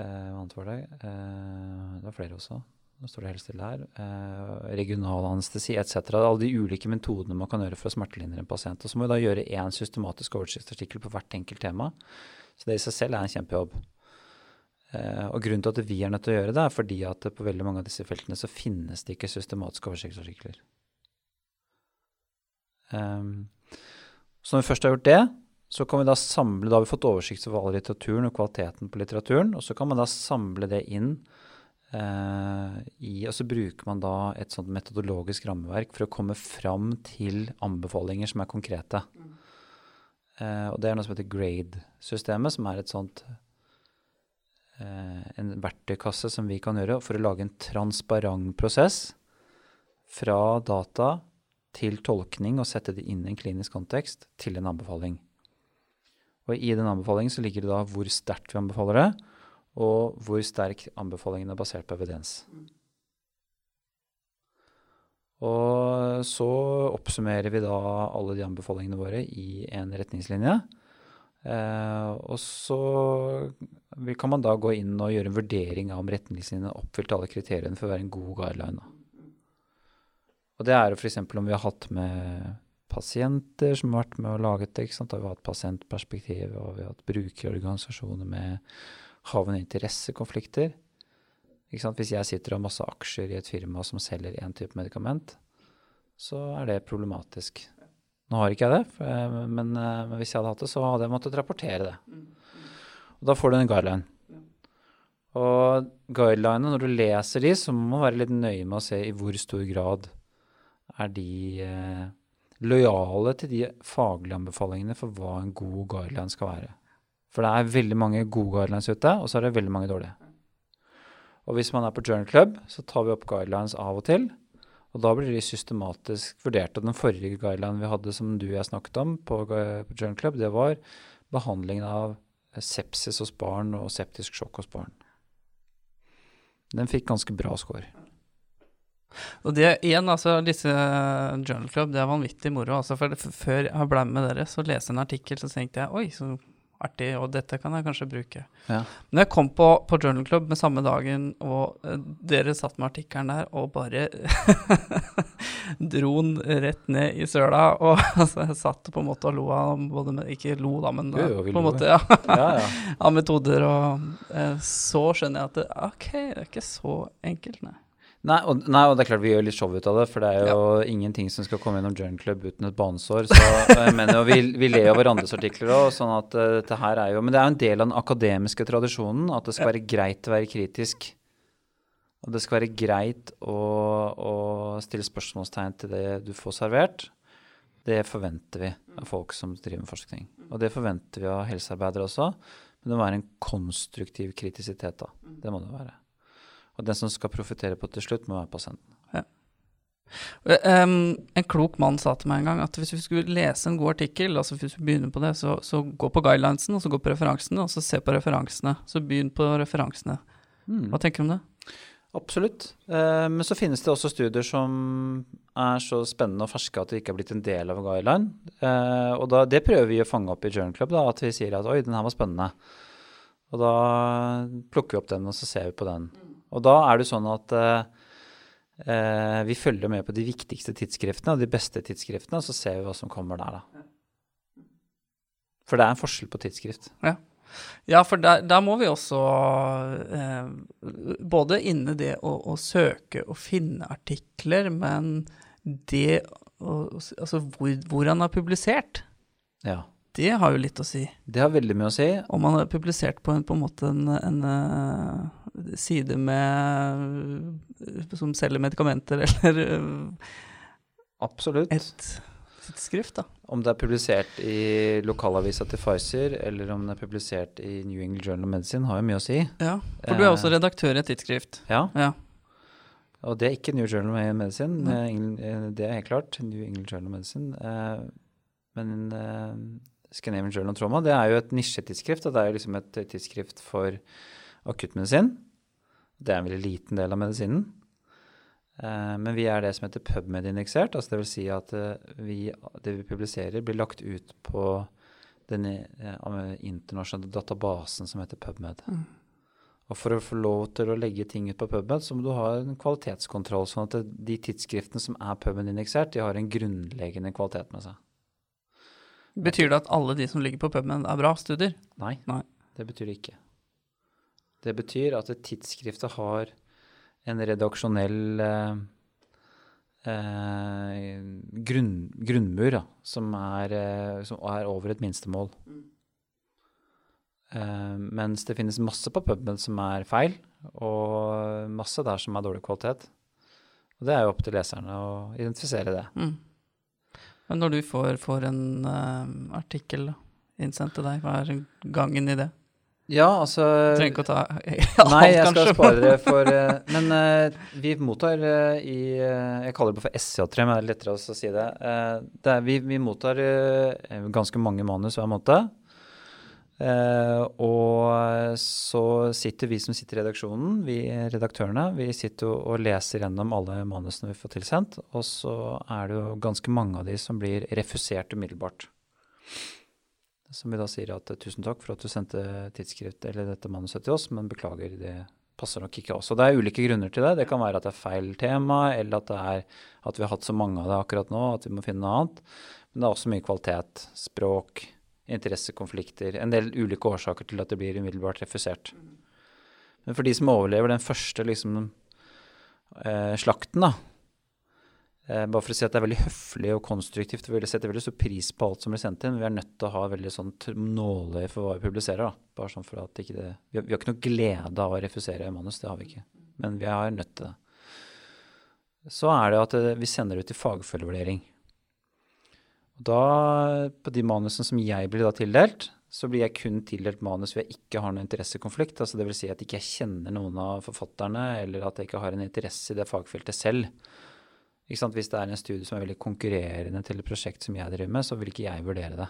Eh, det? Eh, det var flere også. Nå står det helt stille her. Eh, regional anestesi etc. Alle de ulike metodene man kan gjøre for å smertelindre en pasient. Og så må vi da gjøre én systematisk oversiktsartikkel på hvert enkelt tema. Så det i seg selv er en kjempejobb. Eh, og grunnen til at vi er nødt til å gjøre det, er fordi at på veldig mange av disse feltene så finnes det ikke systematiske oversiktsartikler. Um, så når vi først har gjort det, så kan vi da samle Da har vi fått oversikt over all litteraturen og kvaliteten på litteraturen, og så kan man da samle det inn Eh, i, og så bruker man da et sånt metodologisk rammeverk for å komme fram til anbefalinger som er konkrete. Mm. Uh, og det er noe som heter GRADE-systemet, som er et sånt uh, en verktøykasse som vi kan gjøre for å lage en transparent prosess fra data til tolkning og sette det inn i en klinisk kontekst til en anbefaling. Og i den anbefalingen så ligger det da hvor sterkt vi anbefaler det, og hvor sterk anbefalingen er basert på evidens. Og så oppsummerer vi da alle de anbefalingene våre i en retningslinje. Eh, og så kan man da gå inn og gjøre en vurdering av om retningslinjene oppfylte alle kriteriene for å være en god guideline. Og det er jo f.eks. om vi har hatt med pasienter som har vært med og laget det. ikke sant? Da har vi hatt pasientperspektiv, og vi har hatt brukerorganisasjoner med havne interessekonflikter. Hvis jeg sitter og har masse aksjer i et firma som selger én type medikament, så er det problematisk. Nå har ikke jeg det, men, eh, men, hvis jeg hadde hatt det, så hadde jeg måttet rapportere det. Og da får du en guideline. Og guidelinene, når du leser de, så må man være litt nøye med å se i hvor stor grad er de eh, lojale til de faglige anbefalingene for hva en god guideline skal være. For det er veldig mange gode guidelines ute, og så er det veldig mange dårlige. Og hvis man er på Journal Club, så tar vi opp guidelines av og til. Og da blir de systematisk vurdert. Og den forrige guidelinen vi hadde som du og jeg snakket om på, på Journal Club, det var behandlingen av sepsis hos barn og septisk sjokk hos barn. Den fikk ganske bra score. Og det igjen, altså disse Journal Club, det er vanvittig moro. Altså, for før jeg ble med dere, så leste jeg en artikkel, så tenkte jeg oi, så artig, og dette kan jeg kanskje bruke. Ja. Når jeg kom på, på, Journal Club med samme dagen, og uh, dere satt med artikkelen der og bare dro den rett ned i søla, og altså, jeg satt på en måte og lo av både med, Ikke lo, da, men jo, jo, på en måte, ja, ja, ja. av metoder, og eh, så skjønner jeg at det, OK, det er ikke så enkelt, nei. Nei og, nei, og, det er klart vi gjør litt show ut av det, for det er jo ja. ingenting som skal komme gjennom Journal Club uten et banesår. Så jeg mener jo, vi, vi ler jo hverandres artikler òg, sånn at uh, dette her er jo Men det er jo en del av den akademiske tradisjonen at det skal være greit å være kritisk. Og det skal være greit å, å stille spørsmålstegn til det du får servert. Det forventer vi av folk som driver med forskning. Og det forventer vi av helsearbeidere også. Men det må være en konstruktiv kritisitet, da. Det må det være. Og den som skal profitere på til slutt, må være pasienten. Ja. Um, en klok mann sa til meg en gang at hvis vi skulle lese en god artikkel, altså hvis vi begynner på det, så, så gå på guidelinesen, og så gå på referansene, og så se på referansene. Så begynn på referansene. Mm. Hva tenker du om det? Absolutt. Eh, men så finnes det også studier som er så spennende og ferske at det ikke er blitt en del av guideline. Eh, og da, det prøver vi å fange opp i Journal Club, da, at vi sier at oi, den her var spennende. Og da plukker vi opp den, og så ser vi på den. Og da er det sånn at eh, vi følger med på de viktigste tidsskriftene og de beste tidsskriftene, og så ser vi hva som kommer der, da. For det er en forskjell på tidsskrift. Ja. Ja, for der, der, må vi også eh, både inne det å, å, søke og finne artikler, men det å, Altså hvor, hvor, han er publisert, ja. Det har jo litt å si. Det har veldig mye å si. Om man har publisert på en, på en måte en, en, eh, side med, som selger medikamenter, eller Absolutt. et skrift, da. Om det er publisert i lokalavisa til Pfizer, eller om det er publisert i New England Journal of Medicine, har jo mye å si. Ja, For du er også redaktør i et tidsskrift. Ja. ja. Og det er ikke New Journal of Medicine, mm. det er helt klart. New England Journal of Medicine. Eh, men eh, Scandinavian Journal of Trauma, det er jo et nisjetidsskrift. Og det er jo liksom et tidsskrift for akuttmedisin. Det er en veldig liten del av medisinen. Eh, men vi er det som heter PubMed-indeksert. altså Dvs. Si at eh, vi, det vi publiserer, blir lagt ut på den eh, internasjonale databasen som heter PubMed. Mm. Og for å få lov til å legge ting ut på PubMed, så må du ha en kvalitetskontroll. Sånn at de tidsskriftene som er PubMed-indeksert, de har en grunnleggende kvalitet med seg. Betyr det at alle de som ligger på puben, er bra studier? Nei, Nei. det betyr det ikke. Det betyr at tidsskriftet har en redaksjonell eh, eh, grunn, grunnmur da, som, er, eh, som, er, over et minstemål. Mm. Eh, mens det finnes masse på puben som er feil, og masse der som er dårlig kvalitet. Og det er jo opp til leserne å identifisere det. Mm. Men når du får, får en uh, artikkel innsendt til deg, hva er gangen i det? Ja, altså Trenger ikke å ta alt, Nei, jeg skal spare det for uh, Men uh, vi mottar uh, i Jeg kaller det for SJ3, men det er lettere å si det. det er, vi, vi, mottar ganske mange manus hver måned. Og så sitter vi som sitter i redaksjonen, vi redaktørene, vi sitter og leser gjennom alle manusene vi får tilsendt. Og så er det jo ganske mange av de som blir refusert umiddelbart. Som vi da sier at tusen takk for at du sendte tidsskrift eller dette manuset til oss, men beklager, det passer nok ikke oss. Og det er ulike grunner til det. Det kan være at det er feil tema, eller at det er at vi har hatt så mange av det akkurat nå at vi må finne noe annet. Men det er også mye kvalitet, språk, interessekonflikter. En del ulike årsaker til at det blir umiddelbart refusert. Men for de som overlever den første liksom, eh, slakten, da, Eh, bare for å si at det er veldig høflig og konstruktivt. Vi setter veldig stor pris på alt som blir sendt inn. Vi er nødt til å ha veldig sånn nåløye for hva vi publiserer. Da. Bare sånn for at ikke det, vi, har, vi har ikke noe glede av å refusere manus, det har vi ikke. Men vi er nødt til det. Så er det at eh, vi sender ut til fagfølgevurdering. Da, på de manusene som jeg blir da tildelt, så blir jeg kun tildelt manus hvor jeg ikke har noen interessekonflikt. altså Dvs. Si at ikke jeg ikke kjenner noen av forfatterne, eller at jeg ikke har en interesse i det fagfeltet selv. Hvis det er en studie som er veldig konkurrerende til et prosjekt som jeg driver med, så vil ikke jeg vurdere det.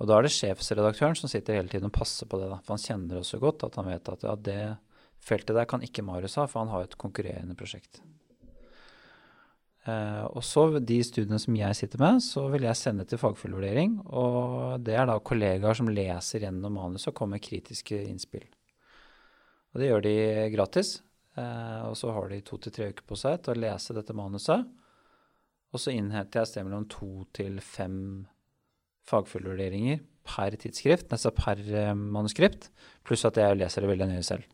Og da er det sjefsredaktøren som sitter hele tiden og passer på det. Da. For han kjenner også så godt at han vet at ja, det feltet der kan ikke Marius ha, for han har et konkurrerende prosjekt. Eh, og så de studiene som jeg sitter med, så vil jeg sende til fagfullvurdering. Og det er da kollegaer som leser gjennom manuset og kommer med kritiske innspill. Og det gjør de gratis. Eh, og så har de to til tre uker på seg til å lese dette manuset. Og så innhenter jeg sted mellom to til fem fagfullvurderinger per tidsskrift, nesten per eh, manuskript, pluss at jeg leser det veldig nøye selv.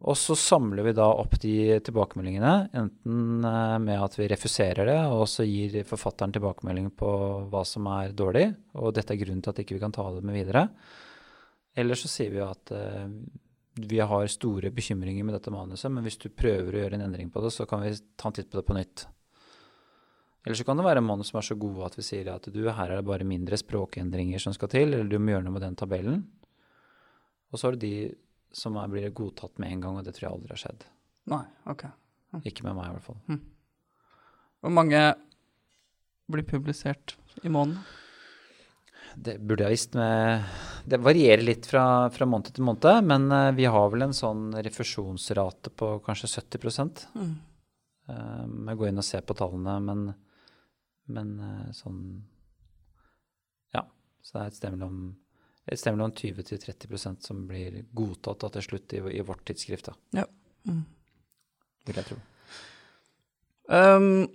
Og så samler vi da opp de tilbakemeldingene, enten eh, med at vi refuserer det, og så gir forfatteren tilbakemelding på hva som er dårlig, og dette er grunnen til at ikke vi kan ta det med videre. Eller så sier vi at vi har store bekymringer med dette manuset, men hvis du prøver å gjøre en endring på det, så kan vi ta en titt på det på nytt. Eller så kan det være manus som er så gode at vi sier at du, her er det bare mindre språkendringer som skal til, eller du må gjøre noe med den tabellen. Og så har du de som er, blir godtatt med en gang, og det tror jeg aldri har skjedd. Nei, ok. Hm. Ikke med meg, i hvert fall. Mm. Hvor mange blir publisert i måneden? Det burde jeg visst. Med, det varierer litt fra, fra, måned til måned, men uh, vi har vel en sånn refusjonsrate på kanskje 70 mm. uh, Jeg går inn og ser på tallene, men, men uh, sånn Ja. Så det er et sted mellom, et sted mellom 20 til 30% som blir godtatt til slutt i, i, vårt tidsskrift. Da. Ja. Mm. Vil jeg tro. Um,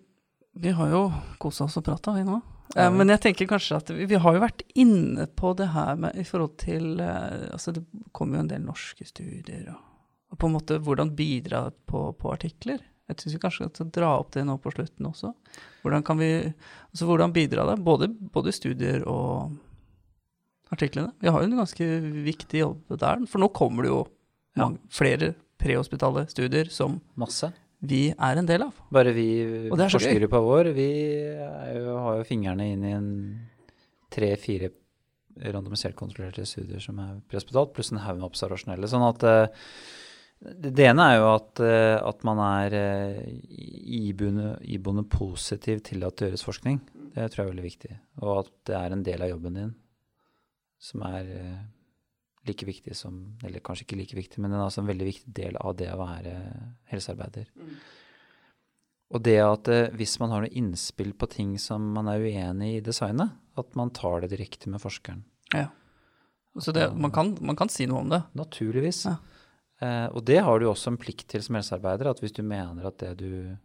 vi har jo kosa oss og prata, vi nå. Ja. Men jeg tenker kanskje at vi, vi, har jo vært inne på det her med, i forhold til uh, Altså, det kommer jo en del norske studier, og, og på en måte hvordan bidra på, på artikler. Jeg syns vi kanskje skal dra opp det nå på slutten også. Hvordan kan vi Altså, hvordan bidra det? Både, både studier og artiklene. Vi har jo en ganske viktig jobb der, for nå kommer det jo ja. flere prehospitale studier som Masse vi er en del av. Bare vi forskergruppa vår, vi jo, har jo fingrene inn i en tre-fire randomisert kontrollerte studier som er prehospitalt, pluss en haug med observasjonelle. Sånn at uh, det ene er jo at, uh, at man er iboende, iboende positiv til at det gjøres forskning. Det tror jeg er veldig viktig. Og at det er en del av jobben din som er eh, like viktig som Eller kanskje ikke like viktig, men den er altså en veldig viktig del av det å være helsearbeider. Mm. Og det at eh, hvis man har noe innspill på ting som man er uenig i i designet, at man tar det direkte med forskeren. Ja. Så det, man, kan, man, kan, si noe om det? Naturligvis. Ja. Eh, og det har du også en plikt til som helsearbeider, at hvis du mener at det du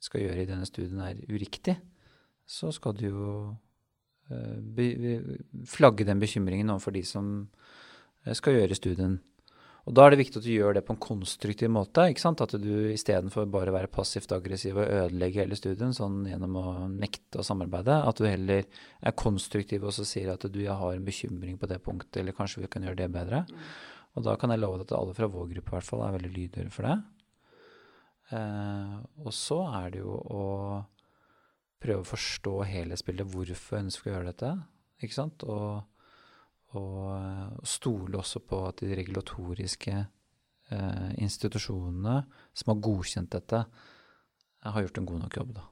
skal gjøre i denne studien er uriktig, så skal du jo eh, flagge den bekymringen overfor de som eh, skal gjøre studien. Og Da er det viktig at du gjør det på en konstruktiv måte. ikke sant? At du istedenfor bare å være passivt aggressiv og ødelegge hele studien sånn gjennom å nekte å samarbeide, at du heller er konstruktiv og så sier at du jeg har en bekymring på det punktet, eller kanskje vi kan gjøre det bedre. Og da kan jeg love at alle fra vår gruppe i hvert fall er veldig lydhøre for det. Eh, og så er det jo å prøve å forstå helhetsbildet. Hvorfor ønsker å gjøre dette? Ikke sant? Og, og stole også på at de regulatoriske eh, institusjonene som har godkjent dette, har gjort en god nok jobb, da.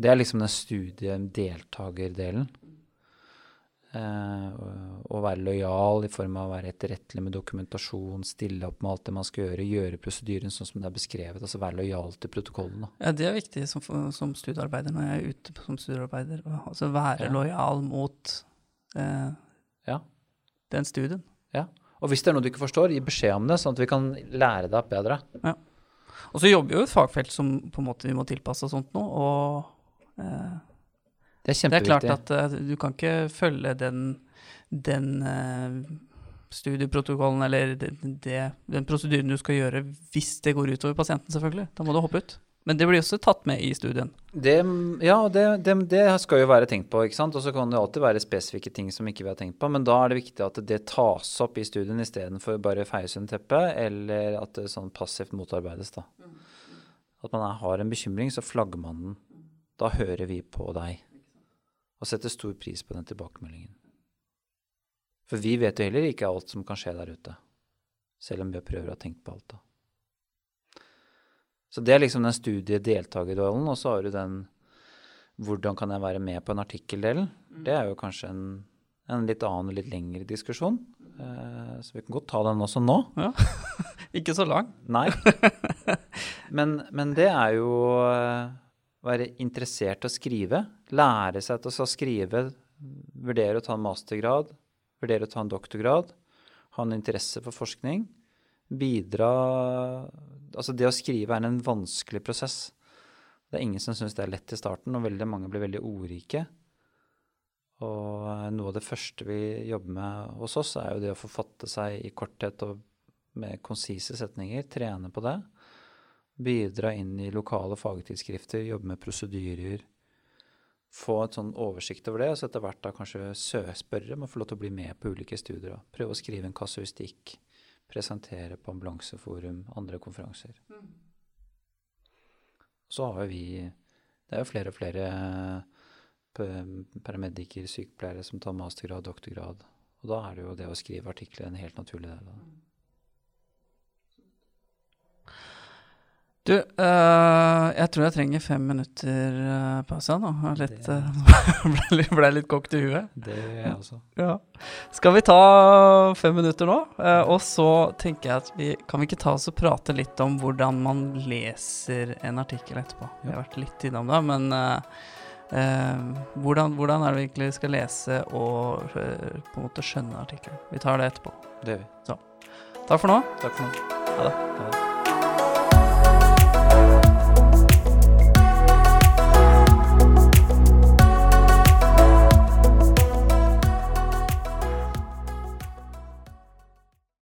Det er liksom den studiedeltakerdelen. Eh, å være lojal i form av å være etterrettelig med dokumentasjon, stille opp med alt det man skal gjøre, gjøre prosedyren sånn som det er beskrevet. Altså være lojal til protokollen. Da. Ja, det er viktig som, som studiearbeider når jeg er ute som studiearbeider. Altså være ja. lojal mot eh, ja. den studien. Ja. Og hvis det er noe du ikke forstår, gi beskjed om det, sånn at vi kan lære deg bedre. Ja. Og så jobber jo et fagfelt som på en måte vi må tilpasse oss sånt nå. og eh, det er kjempeviktig. Det er klart at uh, du kan ikke følge den, den uh, studieprotokollen eller det, det, den prosedyren du skal gjøre hvis det går utover pasienten, selvfølgelig. Da må du hoppe ut. Men det blir også tatt med i studien. Det, ja, det, det, det, skal jo være tenkt på. ikke sant? Og så kan det alltid være spesifikke ting som ikke vi har tenkt på. Men da er det viktig at det tas opp i studien istedenfor bare feies under teppet, eller at det sånn passivt motarbeides. da. At man har en bekymring, så flagger man den. Da hører vi på deg og setter stor pris på den tilbakemeldingen. For vi vet jo heller ikke alt som kan skje der ute, selv om vi prøver å ha tenkt på alt. da. Så det er liksom den studiedeltakerrollen, og så har du den hvordan kan jeg være med på en artikkeldelen. Mm. Det er jo kanskje en, en litt annen og litt lengre diskusjon. Eh, så vi kan godt ta den også nå. Ja. ikke så lang. Nei. Men, men det er jo eh, være interessert i å skrive, lære seg til å skrive, vurdere å ta en mastergrad, vurdere å ta en doktorgrad, ha en interesse for forskning, bidra Altså, det å skrive er en vanskelig prosess. Det er ingen som syns det er lett i starten, og veldig mange blir veldig ordrike. Og noe av det første vi jobber med hos oss, er jo det å forfatte seg i korthet og med konsise setninger. Trene på det bidra inn i lokale fagtidsskrifter, jobbe med prosedyrer. Få et sånn oversikt over det, og så etter hvert da kanskje spørre om å få lov til å bli med på ulike studier. Prøve å skrive en kasuistikk, presentere på ambulanseforum, andre konferanser. Mm. Så har vi Det er jo flere og flere paramediker, sykepleiere som tar mastergrad, doktorgrad. Og da er det jo det å skrive artikler en helt naturlig del av det. Du, øh, jeg tror jeg trenger fem minutter øh, pause nå. Litt, øh, ble, ble, litt kokt i huet. Det gjør jeg også. Ja. Skal vi ta fem minutter nå? og så tenker jeg at vi kan vi ikke ta oss og prate litt om hvordan man leser en artikkel etterpå. Vi har vært litt innom det, men hvordan, hvordan, er det vi egentlig skal lese og på en måte skjønne artikkelen? Vi tar det etterpå. Det gjør vi. Så. Takk for nå. Takk for nå. Ha det. Ha det.